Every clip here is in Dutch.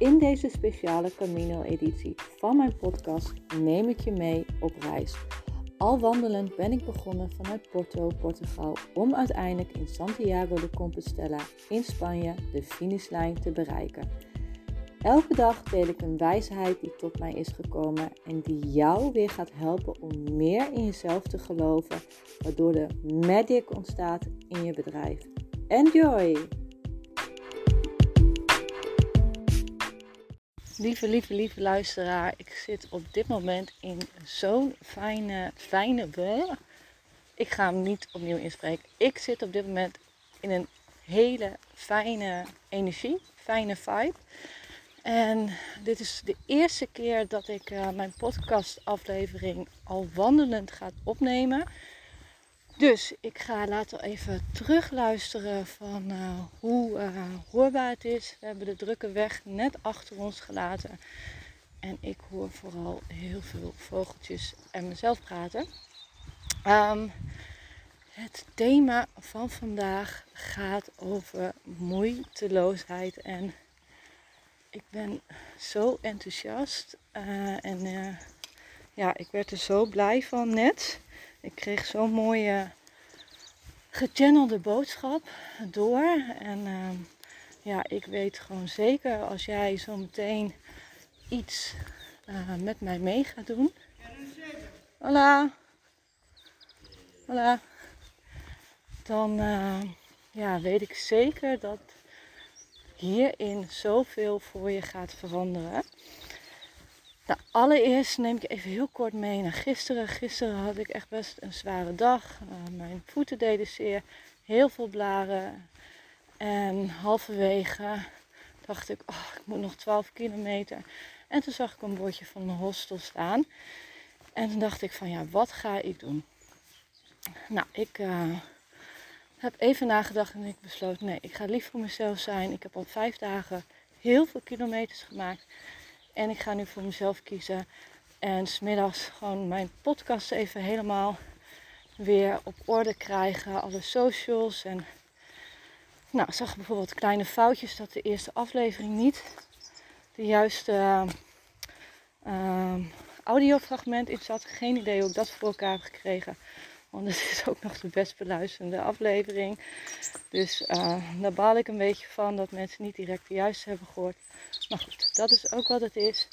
In deze speciale Camino-editie van mijn podcast neem ik je mee op reis. Al wandelend ben ik begonnen vanuit Porto, Portugal, om uiteindelijk in Santiago de Compostela in Spanje de finishlijn te bereiken. Elke dag deel ik een wijsheid die tot mij is gekomen en die jou weer gaat helpen om meer in jezelf te geloven, waardoor de magic ontstaat in je bedrijf. Enjoy! Lieve, lieve, lieve luisteraar, ik zit op dit moment in zo'n fijne, fijne. Ik ga hem niet opnieuw inspreken. Ik zit op dit moment in een hele fijne energie, fijne vibe. En dit is de eerste keer dat ik uh, mijn podcastaflevering al wandelend ga opnemen. Dus ik ga later even terugluisteren van uh, hoe uh, hoorbaar het is. We hebben de drukke weg net achter ons gelaten. En ik hoor vooral heel veel vogeltjes en mezelf praten. Um, het thema van vandaag gaat over moeiteloosheid. En ik ben zo enthousiast. Uh, en ja, ik werd er zo blij van net. Ik kreeg zo'n mooie gechannelde boodschap door. En uh, ja, ik weet gewoon zeker als jij zo meteen iets uh, met mij mee gaat doen. Hola. Hola. Dan uh, ja, weet ik zeker dat hierin zoveel voor je gaat veranderen. Nou, allereerst neem ik even heel kort mee naar gisteren. Gisteren had ik echt best een zware dag. Uh, mijn voeten deden zeer, heel veel blaren. En halverwege dacht ik, oh, ik moet nog 12 kilometer. En toen zag ik een bordje van een hostel staan. En toen dacht ik van ja, wat ga ik doen? Nou, ik uh, heb even nagedacht en ik besloot, nee, ik ga lief voor mezelf zijn. Ik heb al vijf dagen heel veel kilometers gemaakt. En ik ga nu voor mezelf kiezen. En smiddags gewoon mijn podcast even helemaal weer op orde krijgen. Alle socials. En nou, ik zag bijvoorbeeld kleine foutjes dat de eerste aflevering niet de juiste uh, audiofragment in zat. Geen idee hoe ik dat voor elkaar heb gekregen. Want het is ook nog de best beluisterende aflevering. Dus uh, daar baal ik een beetje van dat mensen niet direct de juiste hebben gehoord. Maar goed, dat is ook wat het is.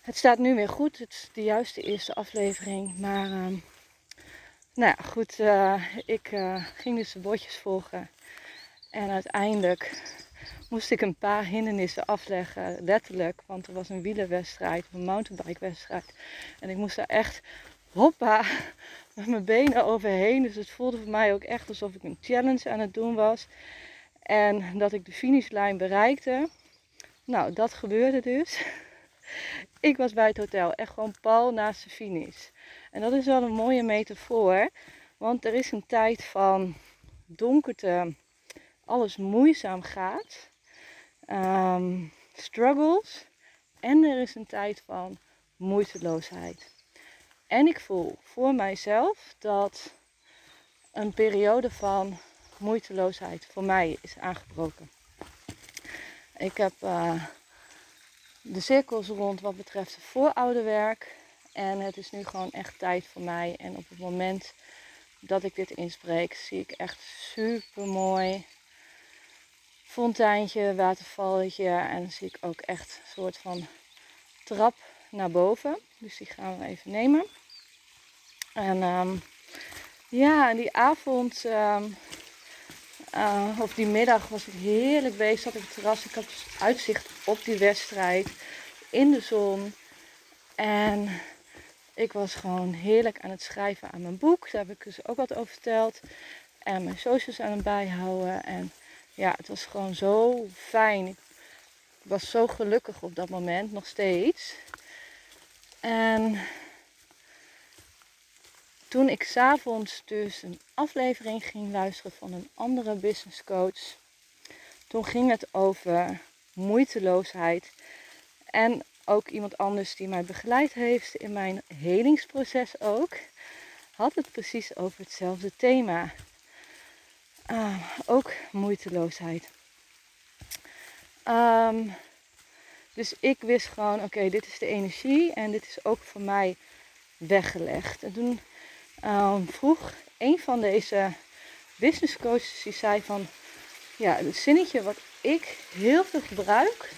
Het staat nu weer goed. Het is de juiste eerste aflevering. Maar uh, nou ja, goed. Uh, ik uh, ging dus de bordjes volgen. En uiteindelijk moest ik een paar hindernissen afleggen. Letterlijk. Want er was een wielerwedstrijd. Een mountainbike wedstrijd. En ik moest daar echt hoppa mijn benen overheen. Dus het voelde voor mij ook echt alsof ik een challenge aan het doen was. En dat ik de finishlijn bereikte. Nou, dat gebeurde dus. Ik was bij het hotel, echt gewoon pal naast de finish. En dat is wel een mooie metafoor, want er is een tijd van donkerte, alles moeizaam gaat, um, struggles, en er is een tijd van moeiteloosheid. En ik voel voor mijzelf dat een periode van moeiteloosheid voor mij is aangebroken. Ik heb uh, de cirkels rond wat betreft voorouderwerk. En het is nu gewoon echt tijd voor mij. En op het moment dat ik dit inspreek, zie ik echt super mooi fonteintje, watervalletje. En zie ik ook echt een soort van trap naar boven. Dus die gaan we even nemen. En um, ja, die avond um, uh, of die middag was ik heerlijk bezig. Zat op het terras. Ik had dus uitzicht op die wedstrijd. In de zon. En ik was gewoon heerlijk aan het schrijven aan mijn boek. Daar heb ik dus ook wat over verteld. En mijn socials aan het bijhouden. En ja, het was gewoon zo fijn. Ik was zo gelukkig op dat moment, nog steeds. En toen ik s'avonds dus een aflevering ging luisteren van een andere business coach, toen ging het over moeiteloosheid. En ook iemand anders die mij begeleid heeft in mijn helingsproces ook, had het precies over hetzelfde thema. Uh, ook moeiteloosheid. Um, Dus ik wist gewoon, oké, dit is de energie en dit is ook voor mij weggelegd. En toen ehm, vroeg een van deze business coaches, die zei van, ja, het zinnetje wat ik heel veel gebruik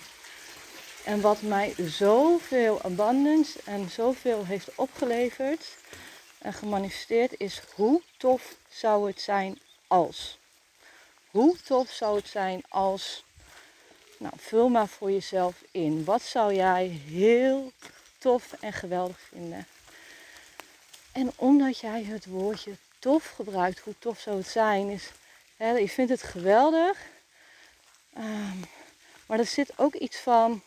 en wat mij zoveel abundance en zoveel heeft opgeleverd en gemanifesteerd is, hoe tof zou het zijn als? Hoe tof zou het zijn als nou, vul maar voor jezelf in. Wat zou jij heel tof en geweldig vinden? En omdat jij het woordje tof gebruikt, hoe tof zou het zijn, is, hè, je vindt het geweldig, um, maar er zit ook iets van,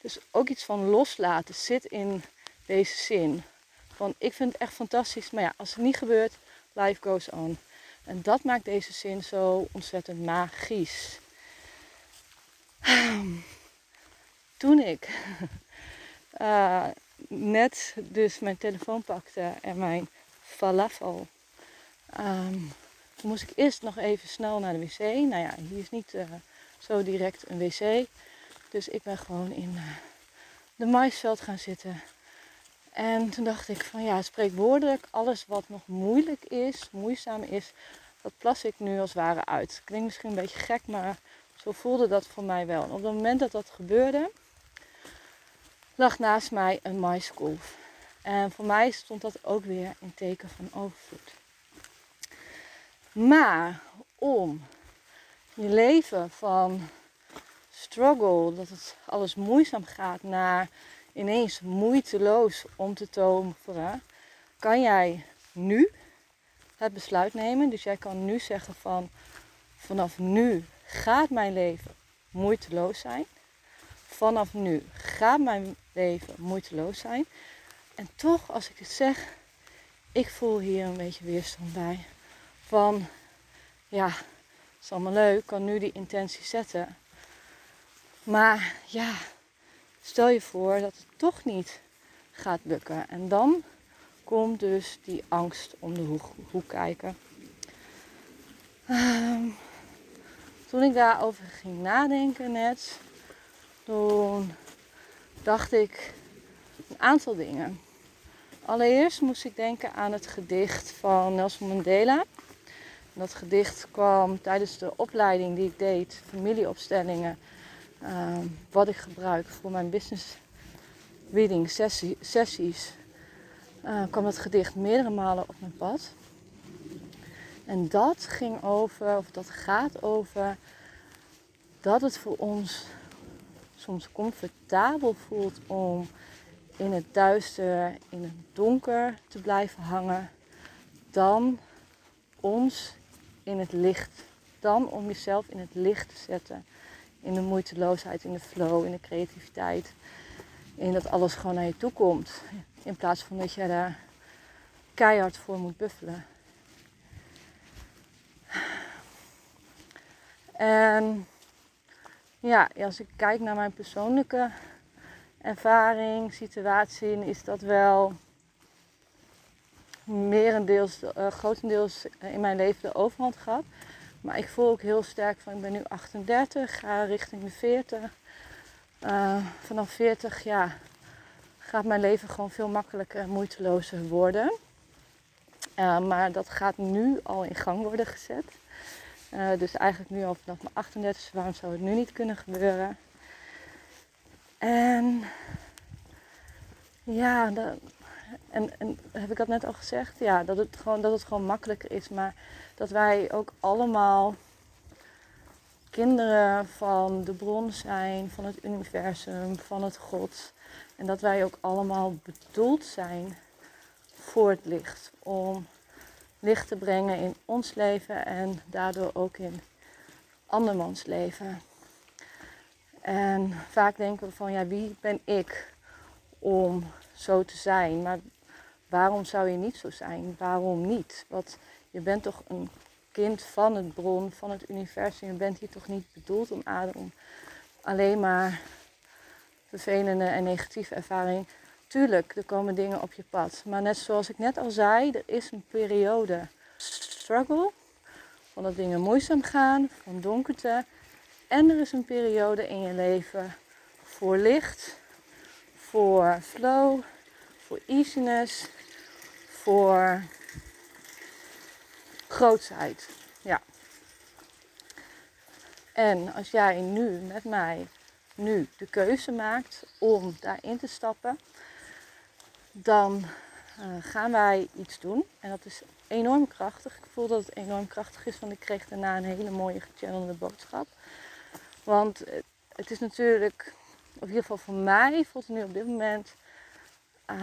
dus ook iets van loslaten zit in deze zin. Van ik vind het echt fantastisch, maar ja, als het niet gebeurt, life goes on. En dat maakt deze zin zo ontzettend magisch. Toen ik uh, net dus mijn telefoon pakte en mijn falafel, um, moest ik eerst nog even snel naar de wc. Nou ja, hier is niet uh, zo direct een wc. Dus ik ben gewoon in uh, de maisveld gaan zitten. En toen dacht ik van ja, spreekwoordelijk, alles wat nog moeilijk is, moeizaam is, dat plas ik nu als ware uit. Klinkt misschien een beetje gek, maar zo voelde dat voor mij wel. En op het moment dat dat gebeurde, lag naast mij een maiskolf. En voor mij stond dat ook weer in teken van overvloed. Maar om je leven van struggle, dat het alles moeizaam gaat, naar ineens moeiteloos om te toveren, kan jij nu het besluit nemen. Dus jij kan nu zeggen van vanaf nu gaat mijn leven moeiteloos zijn. Vanaf nu gaat mijn leven moeiteloos zijn. En toch, als ik het zeg, ik voel hier een beetje weerstand bij. Van, ja, het is allemaal leuk, kan nu die intentie zetten. Maar ja, stel je voor dat het toch niet gaat lukken. En dan komt dus die angst om de hoek, hoek kijken. Um, toen ik daarover ging nadenken net, toen dacht ik een aantal dingen. Allereerst moest ik denken aan het gedicht van Nelson Mandela. Dat gedicht kwam tijdens de opleiding die ik deed, familieopstellingen, ehm, wat ik gebruik voor mijn business reading sessies, uh, kwam dat gedicht meerdere malen op mijn pad. En dat ging over, of dat gaat over, dat het voor ons soms comfortabel voelt om in het duister, in het donker te blijven hangen, dan ons in het licht. Dan om jezelf in het licht te zetten. In de moeiteloosheid, in de flow, in de creativiteit. In dat alles gewoon naar je toe komt. In plaats van dat je daar keihard voor moet buffelen. En ja, als ik kijk naar mijn persoonlijke ervaring, situatie, is dat wel merendeels, uh, grotendeels in mijn leven de overhand gehad. Maar ik voel ook heel sterk van ik ben nu 38, ga richting de 40. Uh, vanaf 40 ja, gaat mijn leven gewoon veel makkelijker en moeitelozer worden. Uh, maar dat gaat nu al in gang worden gezet. Uh, dus eigenlijk nu al vanaf mijn 38, waarom zou het nu niet kunnen gebeuren? En ja, en, en heb ik dat net al gezegd? Ja, dat het, gewoon, dat het gewoon makkelijker is. Maar dat wij ook allemaal kinderen van de bron zijn, van het universum, van het God. En dat wij ook allemaal bedoeld zijn voor het licht. Om licht te brengen in ons leven en daardoor ook in andermans leven. En vaak denken we van ja, wie ben ik om zo te zijn? Maar waarom zou je niet zo zijn? Waarom niet? Want je bent toch een kind van het bron, van het universum. Je bent hier toch niet bedoeld om, om alleen maar vervelende en negatieve ervaring Tuurlijk, er komen dingen op je pad. Maar net zoals ik net al zei, er is een periode struggle. Van dat dingen moeizaam gaan, van donkerte. En er is een periode in je leven voor licht, voor flow, voor easiness, voor grootsheid. Ja. En als jij nu met mij nu de keuze maakt om daarin te stappen, dan uh, gaan wij iets doen. En dat is enorm krachtig. Ik voel dat het enorm krachtig is, want ik kreeg daarna een hele mooie gechannelde boodschap. Want het is natuurlijk, of in ieder geval voor mij, voelt het nu op dit moment uh,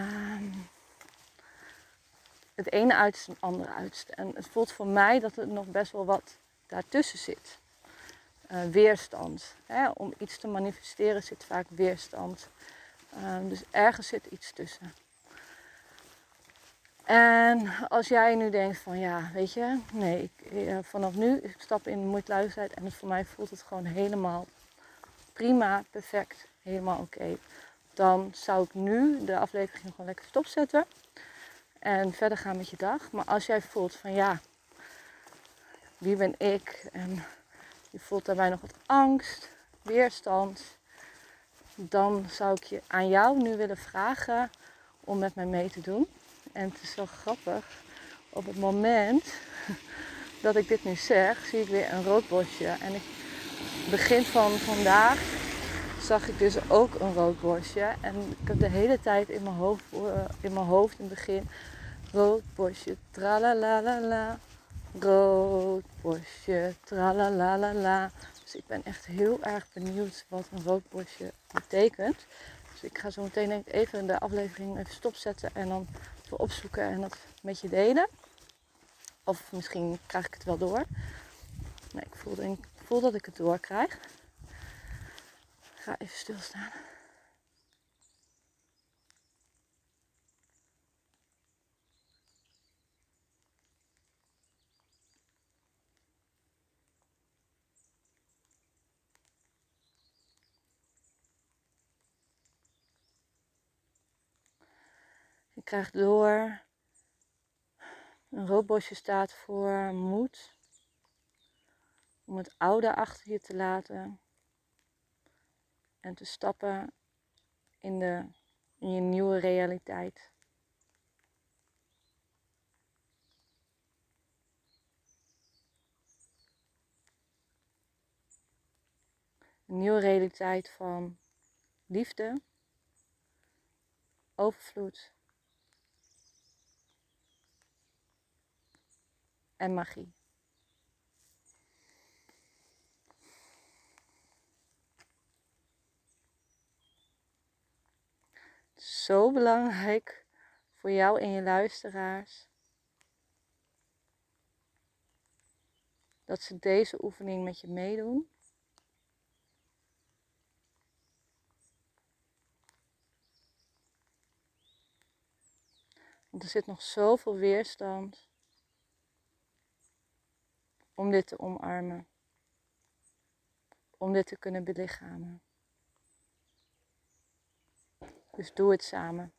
het ene uiterste en het andere uiterste. En het voelt voor mij dat er nog best wel wat daartussen zit. Uh, weerstand. Hè? Om iets te manifesteren zit vaak weerstand. Uh, dus ergens zit iets tussen. En als jij nu denkt van ja, weet je, nee, ik, eh, vanaf nu ik stap in moeiteloosheid en voor mij voelt het gewoon helemaal prima, perfect, helemaal oké. Dan zou ik nu de aflevering gewoon lekker stopzetten en verder gaan met je dag. Maar als jij voelt van ja, wie ben ik en je voelt daarbij nog wat angst, weerstand, dan zou ik je aan jou nu willen vragen om met mij mee te doen. En het is wel grappig. Op het moment dat ik dit nu zeg, zie ik weer een roodbosje. En ik, begin van vandaag zag ik dus ook een roodbosje. En ik heb de hele tijd in mijn hoofd, eh, in, mijn hoofd in het begin roodbosje, tralalalala. Roodbosje, tralalalala. Dus ik ben echt heel erg benieuwd wat een roodbosje betekent. Dus ik ga zo meteen even de aflevering even stopzetten en dan opzoeken en dat met je delen. Of misschien krijg ik het wel door. Nee, ik voel, ik voel dat ik het door krijg. Ik ga even stilstaan. Je krijgt door. Een roodbosje staat voor moed. Om het oude achter je te laten. En te stappen in, de, in je nieuwe realiteit. Een nieuwe realiteit van liefde, overvloed en magie. Zo belangrijk voor jou en je luisteraars. Dat ze deze oefening met je meedoen. Want er zit nog zoveel weerstand om dit te omarmen. Om dit te kunnen belichamen. Dus doe het samen.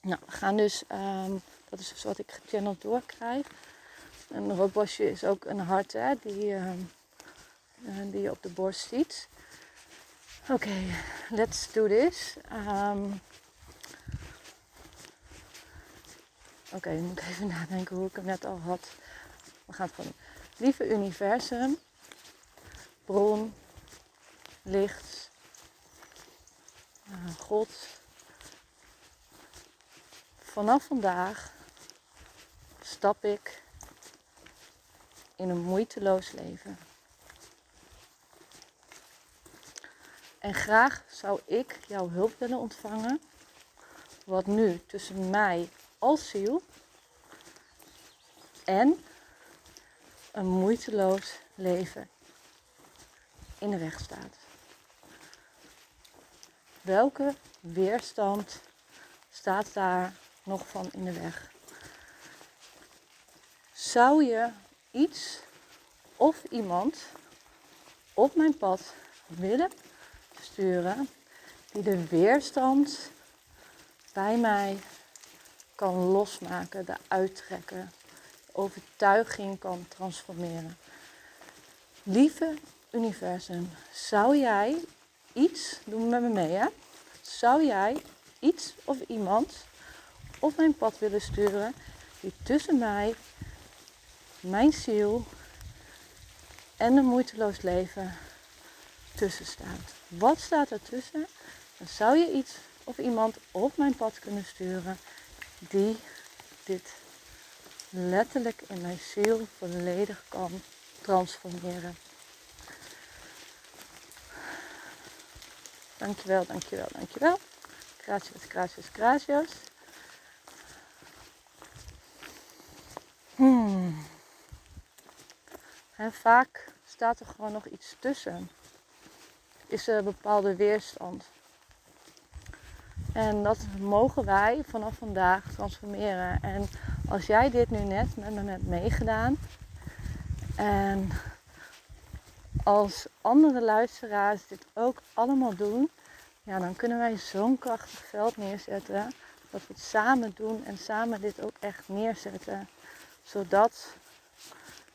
Nou, we gaan dus, um, dat is dus wat ik gechanneld doorkrijg. Een roodbosje is ook een hart hè, die, um, die je op de borst ziet. Oké, let's do this. Um, Oké, okay, moet ik even nadenken hoe ik hem net al had. We gaan. Lieve universum, bron, licht, uh, God. Vanaf vandaag stap ik in een moeiteloos leven. En graag zou ik jouw hulp willen ontvangen, wat nu tussen mij als ziel en een moeiteloos leven in de weg staat. Welke weerstand staat daar nog van in de weg? Zou je iets of iemand op mijn pad willen sturen die de weerstand bij mij kan losmaken, de uittrekken, overtuiging kan transformeren. Lieve universum, zou jij iets, doe met me mee hè. Zou jij iets of iemand op mijn pad willen sturen die tussen mij, mijn ziel en een moeiteloos leven tussen staat? Wat staat er tussen? Dan zou je iets of iemand op mijn pad kunnen sturen die dit letterlijk in mijn ziel volledig kan transformeren. Dankjewel, dankjewel, dankjewel. Gracias, gracias, gracias. Hmm. En vaak staat er gewoon nog iets tussen. Is er een bepaalde weerstand. En dat mogen wij vanaf vandaag transformeren. En als jij dit nu net met me hebt meegedaan. En als andere luisteraars dit ook allemaal doen. Ja, dan kunnen wij zo'n krachtig veld neerzetten. Dat we het samen doen en samen dit ook echt neerzetten. Zodat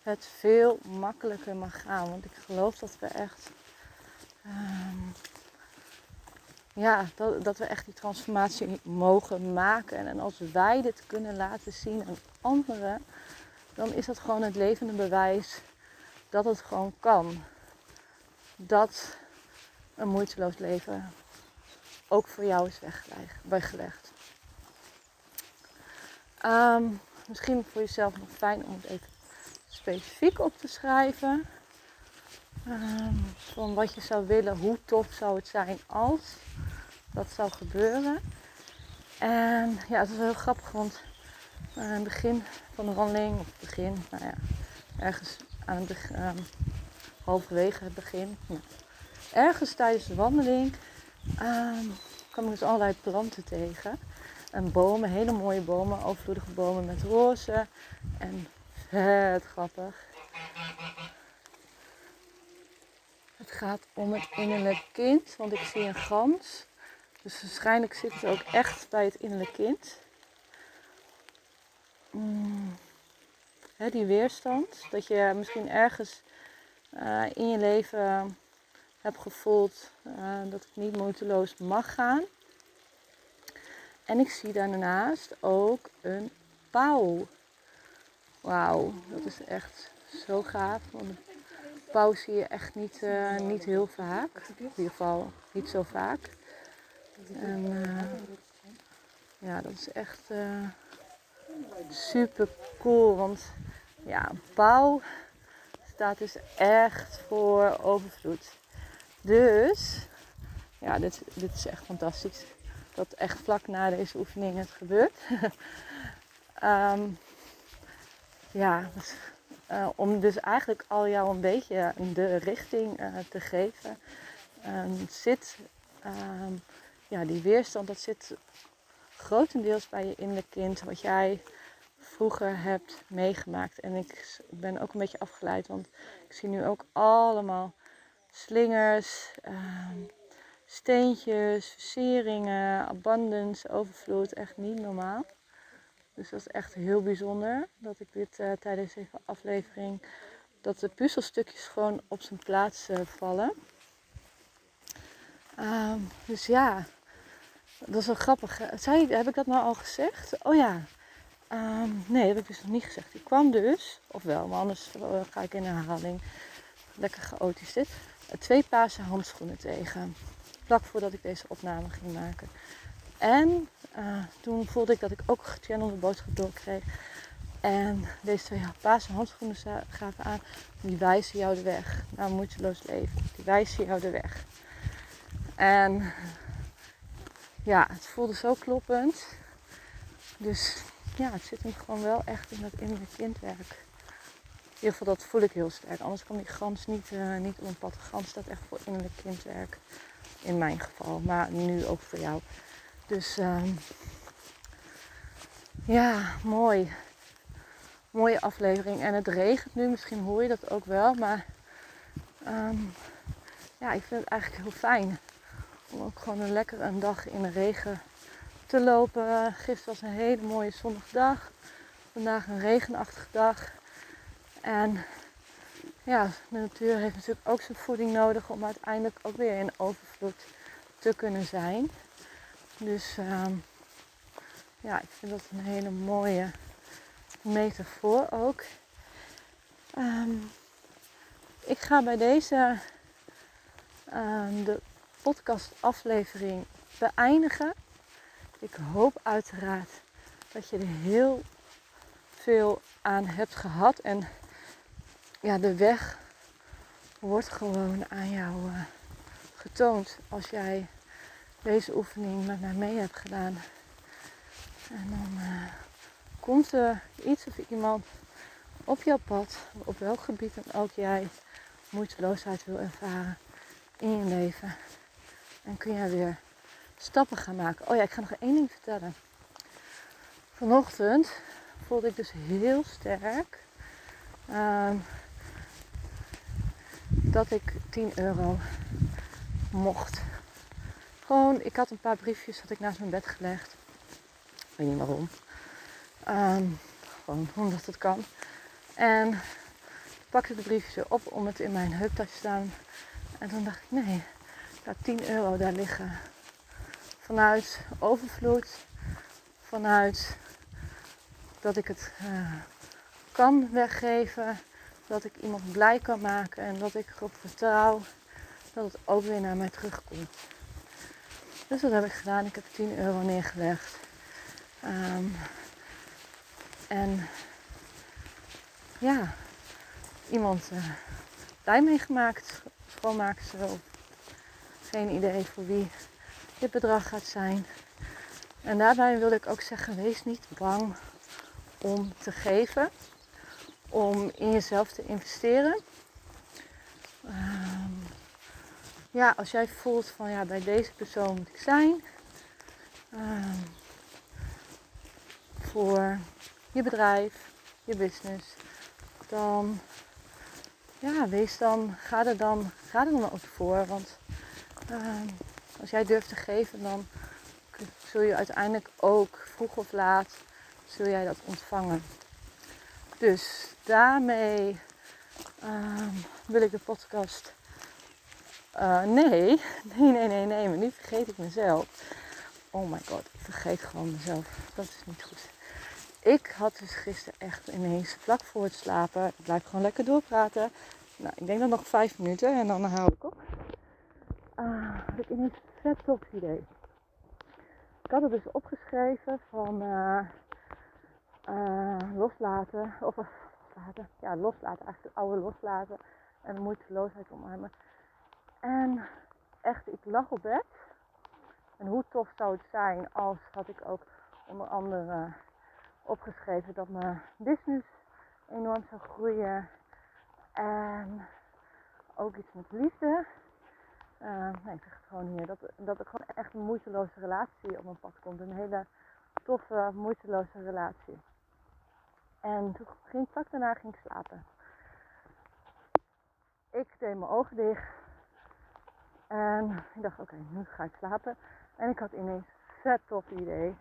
het veel makkelijker mag gaan. Want ik geloof dat we echt. Ehm, ja, dat, dat we echt die transformatie mogen maken. En als wij dit kunnen laten zien aan anderen, dan is dat gewoon het levende bewijs dat het gewoon kan. Dat een moeiteloos leven ook voor jou is weggelegd. Um, misschien voor jezelf nog fijn om het even specifiek op te schrijven. Um, van wat je zou willen, hoe tof zou het zijn als dat zou gebeuren. En ja, het is heel grappig, want aan het begin van de wandeling, of begin, nou ja, ergens aan het begin, um, halverwege het begin, nou, ergens tijdens de wandeling um, kwam ik dus allerlei planten tegen. En bomen, hele mooie bomen, overvloedige bomen met rozen. En vet grappig. Het gaat om het innerlijk kind, want ik zie een gans. Dus waarschijnlijk zit het ook echt bij het innerlijk kind. Mm. die weerstand, dat je misschien ergens uh, in je leven hebt gevoeld uh, dat het niet moeiteloos mag gaan. En ik zie daarnaast ook een pauw. Wauw, dat is echt zo gaaf. Want een pauw zie je echt niet, uh, niet heel vaak. In ieder geval niet zo vaak. En uh, ja, dat is echt uh, super cool. Want ja, pauw staat dus echt voor overvloed. Dus, ja, dit, dit is echt fantastisch. Dat echt vlak na deze oefening het gebeurt. um, ja, dus, uh, om dus eigenlijk al jou een beetje de richting te geven. Um, zit, um, ja, die weerstand, dat zit grotendeels bij je innerlijk kind. Wat jij vroeger hebt meegemaakt. En ik ben ook een beetje afgeleid, want ik zie nu ook allemaal slingers, uh, steentjes, versieringen, abundance, overvloed. Echt niet normaal. Dus dat is echt heel bijzonder dat ik dit uh, tijdens deze aflevering, dat de puzzelstukjes gewoon op zijn plaats uh, vallen. Um, dus ja, dat is wel grappig. Zei, heb ik dat nou al gezegd? Oh ja. Um, nee, heb ik dus nog niet gezegd. Die kwam dus, of wel, maar anders uh, ga ik in herhaling. Lekker chaotisch dit. twee paarse handschoenen tegen. Vlak voordat ik deze opname ging maken. En uh, toen voelde ik dat ik ook gechannelde boodschap doorkreeg. En deze twee paarse handschoenen gaven aan. Die wijzen jou de weg naar een moeiteloos leven. Die wijzen jou de weg. En ja, het voelde zo kloppend. Dus ja, het zit hem gewoon wel echt in dat innerlijke kindwerk. In ieder geval, dat voel ik heel sterk. Anders kan die gans niet, uh, niet op een gans staat echt voor innerlijk kindwerk. In mijn geval. Maar nu ook voor jou. Dus um, ja, mooi. Mooie aflevering. En het regent nu. Misschien hoor je dat ook wel. Maar um, ja, ik vind het eigenlijk heel fijn. Om ook gewoon een lekker een dag in de regen te lopen. Gisteren was een hele mooie zonnige dag. Vandaag een regenachtige dag. En ja, de natuur heeft natuurlijk ook zijn voeding nodig om uiteindelijk ook weer in overvloed te kunnen zijn. Dus ehm, ja, ik vind dat een hele mooie metafoor ook. Ehm, ik ga bij deze um, de podcastaflevering beëindigen. Ik hoop uiteraard dat je er heel veel aan hebt gehad. En ja, de weg wordt gewoon aan jou uh, getoond als jij deze oefening met mij mee hebt gedaan. En dan uh, komt er iets of iemand op jouw pad, op welk gebied dan ook jij moeiteloosheid wil ervaren in je leven. En kun jij weer stappen gaan maken. Oh ja, ik ga nog één ding vertellen. Vanochtend voelde ik dus heel sterk um, dat ik 10 euro mocht. Gewoon, ik had een paar briefjes had ik naast mijn bed gelegd. Ik weet niet waarom. Um, gewoon omdat het kan. En pakte de briefjes op om het in mijn heuptasje te staan. En toen dacht ik, nee, laat 10 euro daar liggen. Vanuit overvloed. Vanuit dat ik het uh, kan weggeven. Dat ik iemand blij kan maken. En dat ik erop vertrouw dat het ook weer naar mij terugkomt. Dus dat heb ik gedaan. Ik heb 10 euro neergelegd. Um, en ja, iemand uh, blij meegemaakt. Schoonmaakster of geen idee voor wie dit bedrag gaat zijn. En daarbij wil ik ook zeggen, wees niet bang om te geven. Om in jezelf te investeren. Um, ja, als jij voelt van ja, bij deze persoon moet ik zijn. Um, voor je bedrijf, je business, dan ja, wees dan, ga er dan, ga er dan ook voor. Want uh, als jij durft te geven, dan zul je uiteindelijk ook vroeg of laat zul jij dat ontvangen. Dus daarmee uh, wil ik de podcast. Uh, nee, nee, nee, nee, nee, maar nu vergeet ik mezelf. Oh my god, ik vergeet gewoon mezelf. Dat is niet goed. Ik had dus gisteren echt ineens vlak voor het slapen. Ik blijf gewoon lekker doorpraten. Nou, ik denk dan nog vijf minuten en dan hou ik op. Had ik ineens een vet tof idee. Ik had het dus opgeschreven van uh, uh, loslaten. Of loslaten. Ja, loslaten. Eigenlijk het oude loslaten. En de moeiteloosheid omarmen. En echt, ik lag op bed. En hoe tof zou het zijn als had ik ook onder andere opgeschreven dat mijn business enorm zou groeien. En ook iets met liefde. Uh, ik zeg het gewoon hier. Dat, dat er gewoon echt een moeiteloze relatie op mijn pad komt. Een hele toffe, moeiteloze relatie. En toen ging ik vlak daarna ging ik slapen. Ik deed mijn ogen dicht. En ik dacht, oké, nu ga ik slapen. En ik had ineens een vet tof idee.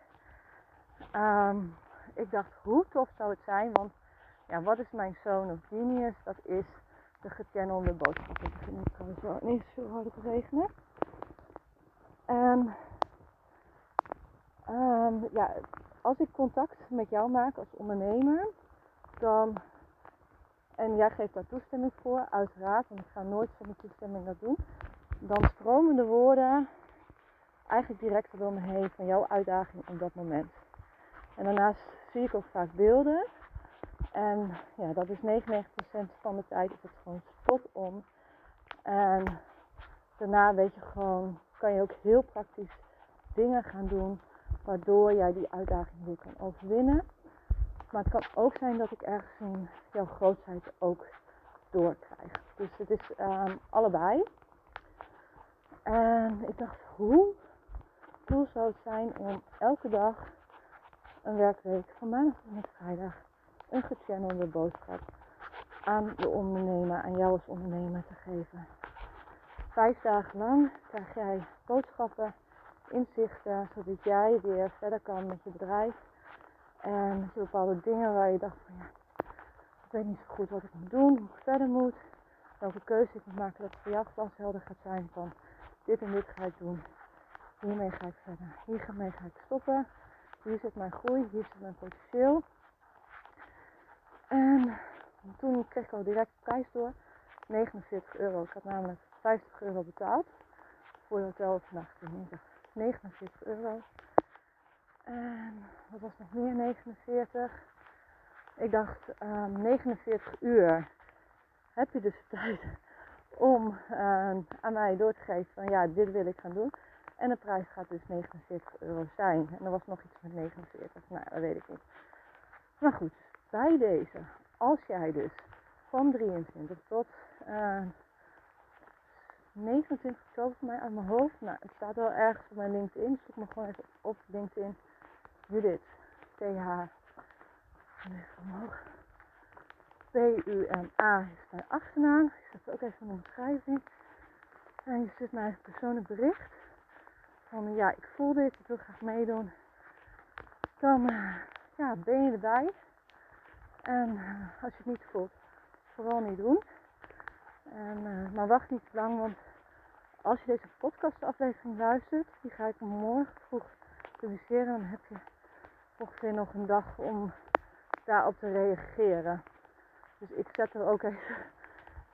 Um, ik dacht, hoe tof zou het zijn? Want ja, wat is mijn zoon of genius? Dat is de gechannelde boodschap. Ik begin het trouwens wel niet zo hard te regenen. En um, ja, als ik contact met jou maak als ondernemer, dan, en jij geeft daar toestemming voor, uiteraard, want ik ga nooit zonder toestemming dat doen, dan stromen de woorden eigenlijk direct door me heen van jouw uitdaging op dat moment. En daarnaast zie ik ook vaak beelden. En ja, dat is 99% van de tijd is het gewoon spot on. En daarna weet je gewoon, kan je ook heel praktisch dingen gaan doen waardoor jij die uitdaging weer kan overwinnen. Maar het kan ook zijn dat ik ergens in jouw grootheid ook doorkrijg. Dus het is um, allebei. En ik dacht, hoe cool zou het zijn om elke dag een werkweek van maandag tot vrijdag een gechannelde boodschap aan de ondernemer, aan jou als ondernemer te geven. Vijf dagen lang krijg jij boodschappen, inzichten, zodat jij weer verder kan met je bedrijf. En bepaalde dingen waar je dacht van ja, ik weet niet zo goed wat ik moet doen, hoe ik verder moet. welke keuze ik moet maken, dat het voor jou glashelder gaat zijn van dit en dit ga ik doen. Hiermee ga ik verder. Hiermee ga ik stoppen. Hier zit mijn groei, hier zit mijn potentieel. En toen kreeg ik al direct de prijs door. 49 euro. Ik had namelijk 50 euro betaald voor het hotel overnachting. 49 euro. En wat was nog meer? 49. Ik dacht um, ehm, 49 uur heb je dus tijd om uh, aan mij door te geven van ja, dit wil ik gaan doen. En de prijs gaat dus 49 euro zijn. En er was nog iets met 49. Nou, dat weet ik niet. Maar goed, bij deze, als jij dus van 23 tot uh, 29 oktober voor mij uit mijn hoofd. Nou, het staat wel ergens op mijn LinkedIn. Zoek me gewoon even op LinkedIn. Judith. TH. Omhoog. P-U-M-A is mijn achternaam. Ik zet ook even in de omschrijving. En je zit mij een persoonlijk bericht. Van ja, ik voel dit, ik wil graag meedoen. Dan uh, ja, ben je erbij. En uh, als je het niet voelt, vooral niet doen. En, uh, maar wacht niet te lang, want als je deze podcastaflevering luistert, die ga ik morgen vroeg publiceren. Dan heb je ongeveer nog een dag om daarop te reageren. Dus ik zet er ook even,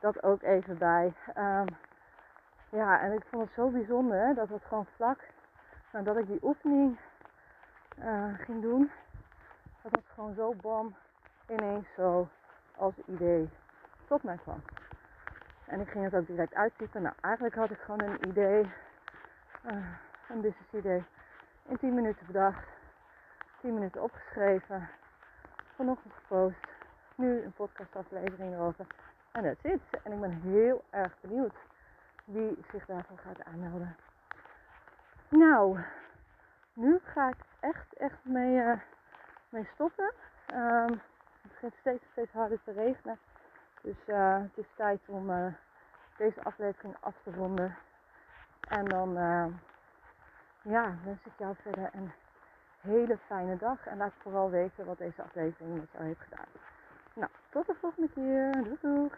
dat ook even bij. Um, ja, en ik vond het zo bijzonder dat het gewoon vlak nadat ik die oefening uh, ging doen, dat het gewoon zo bam ineens zo als idee tot mij kwam. En ik ging het ook direct uittypen. Nou, eigenlijk had ik gewoon een idee, uh, een business idee, in 10 minuten bedacht, 10 minuten opgeschreven, vanochtend gepost, nu een podcastaflevering erover. En dat zit. En ik ben heel erg benieuwd wie zich daarvan gaat aanmelden. Nou, nu ga ik echt, echt mee, uh, mee stoppen. Het begint steeds, steeds harder te regenen. Dus uh, het is tijd om uh, deze aflevering af te ronden. En dan ja, wens ik jou verder een hele fijne dag. En laat vooral weten wat deze aflevering met jou heeft gedaan. Nou, tot de volgende keer. Doei doei.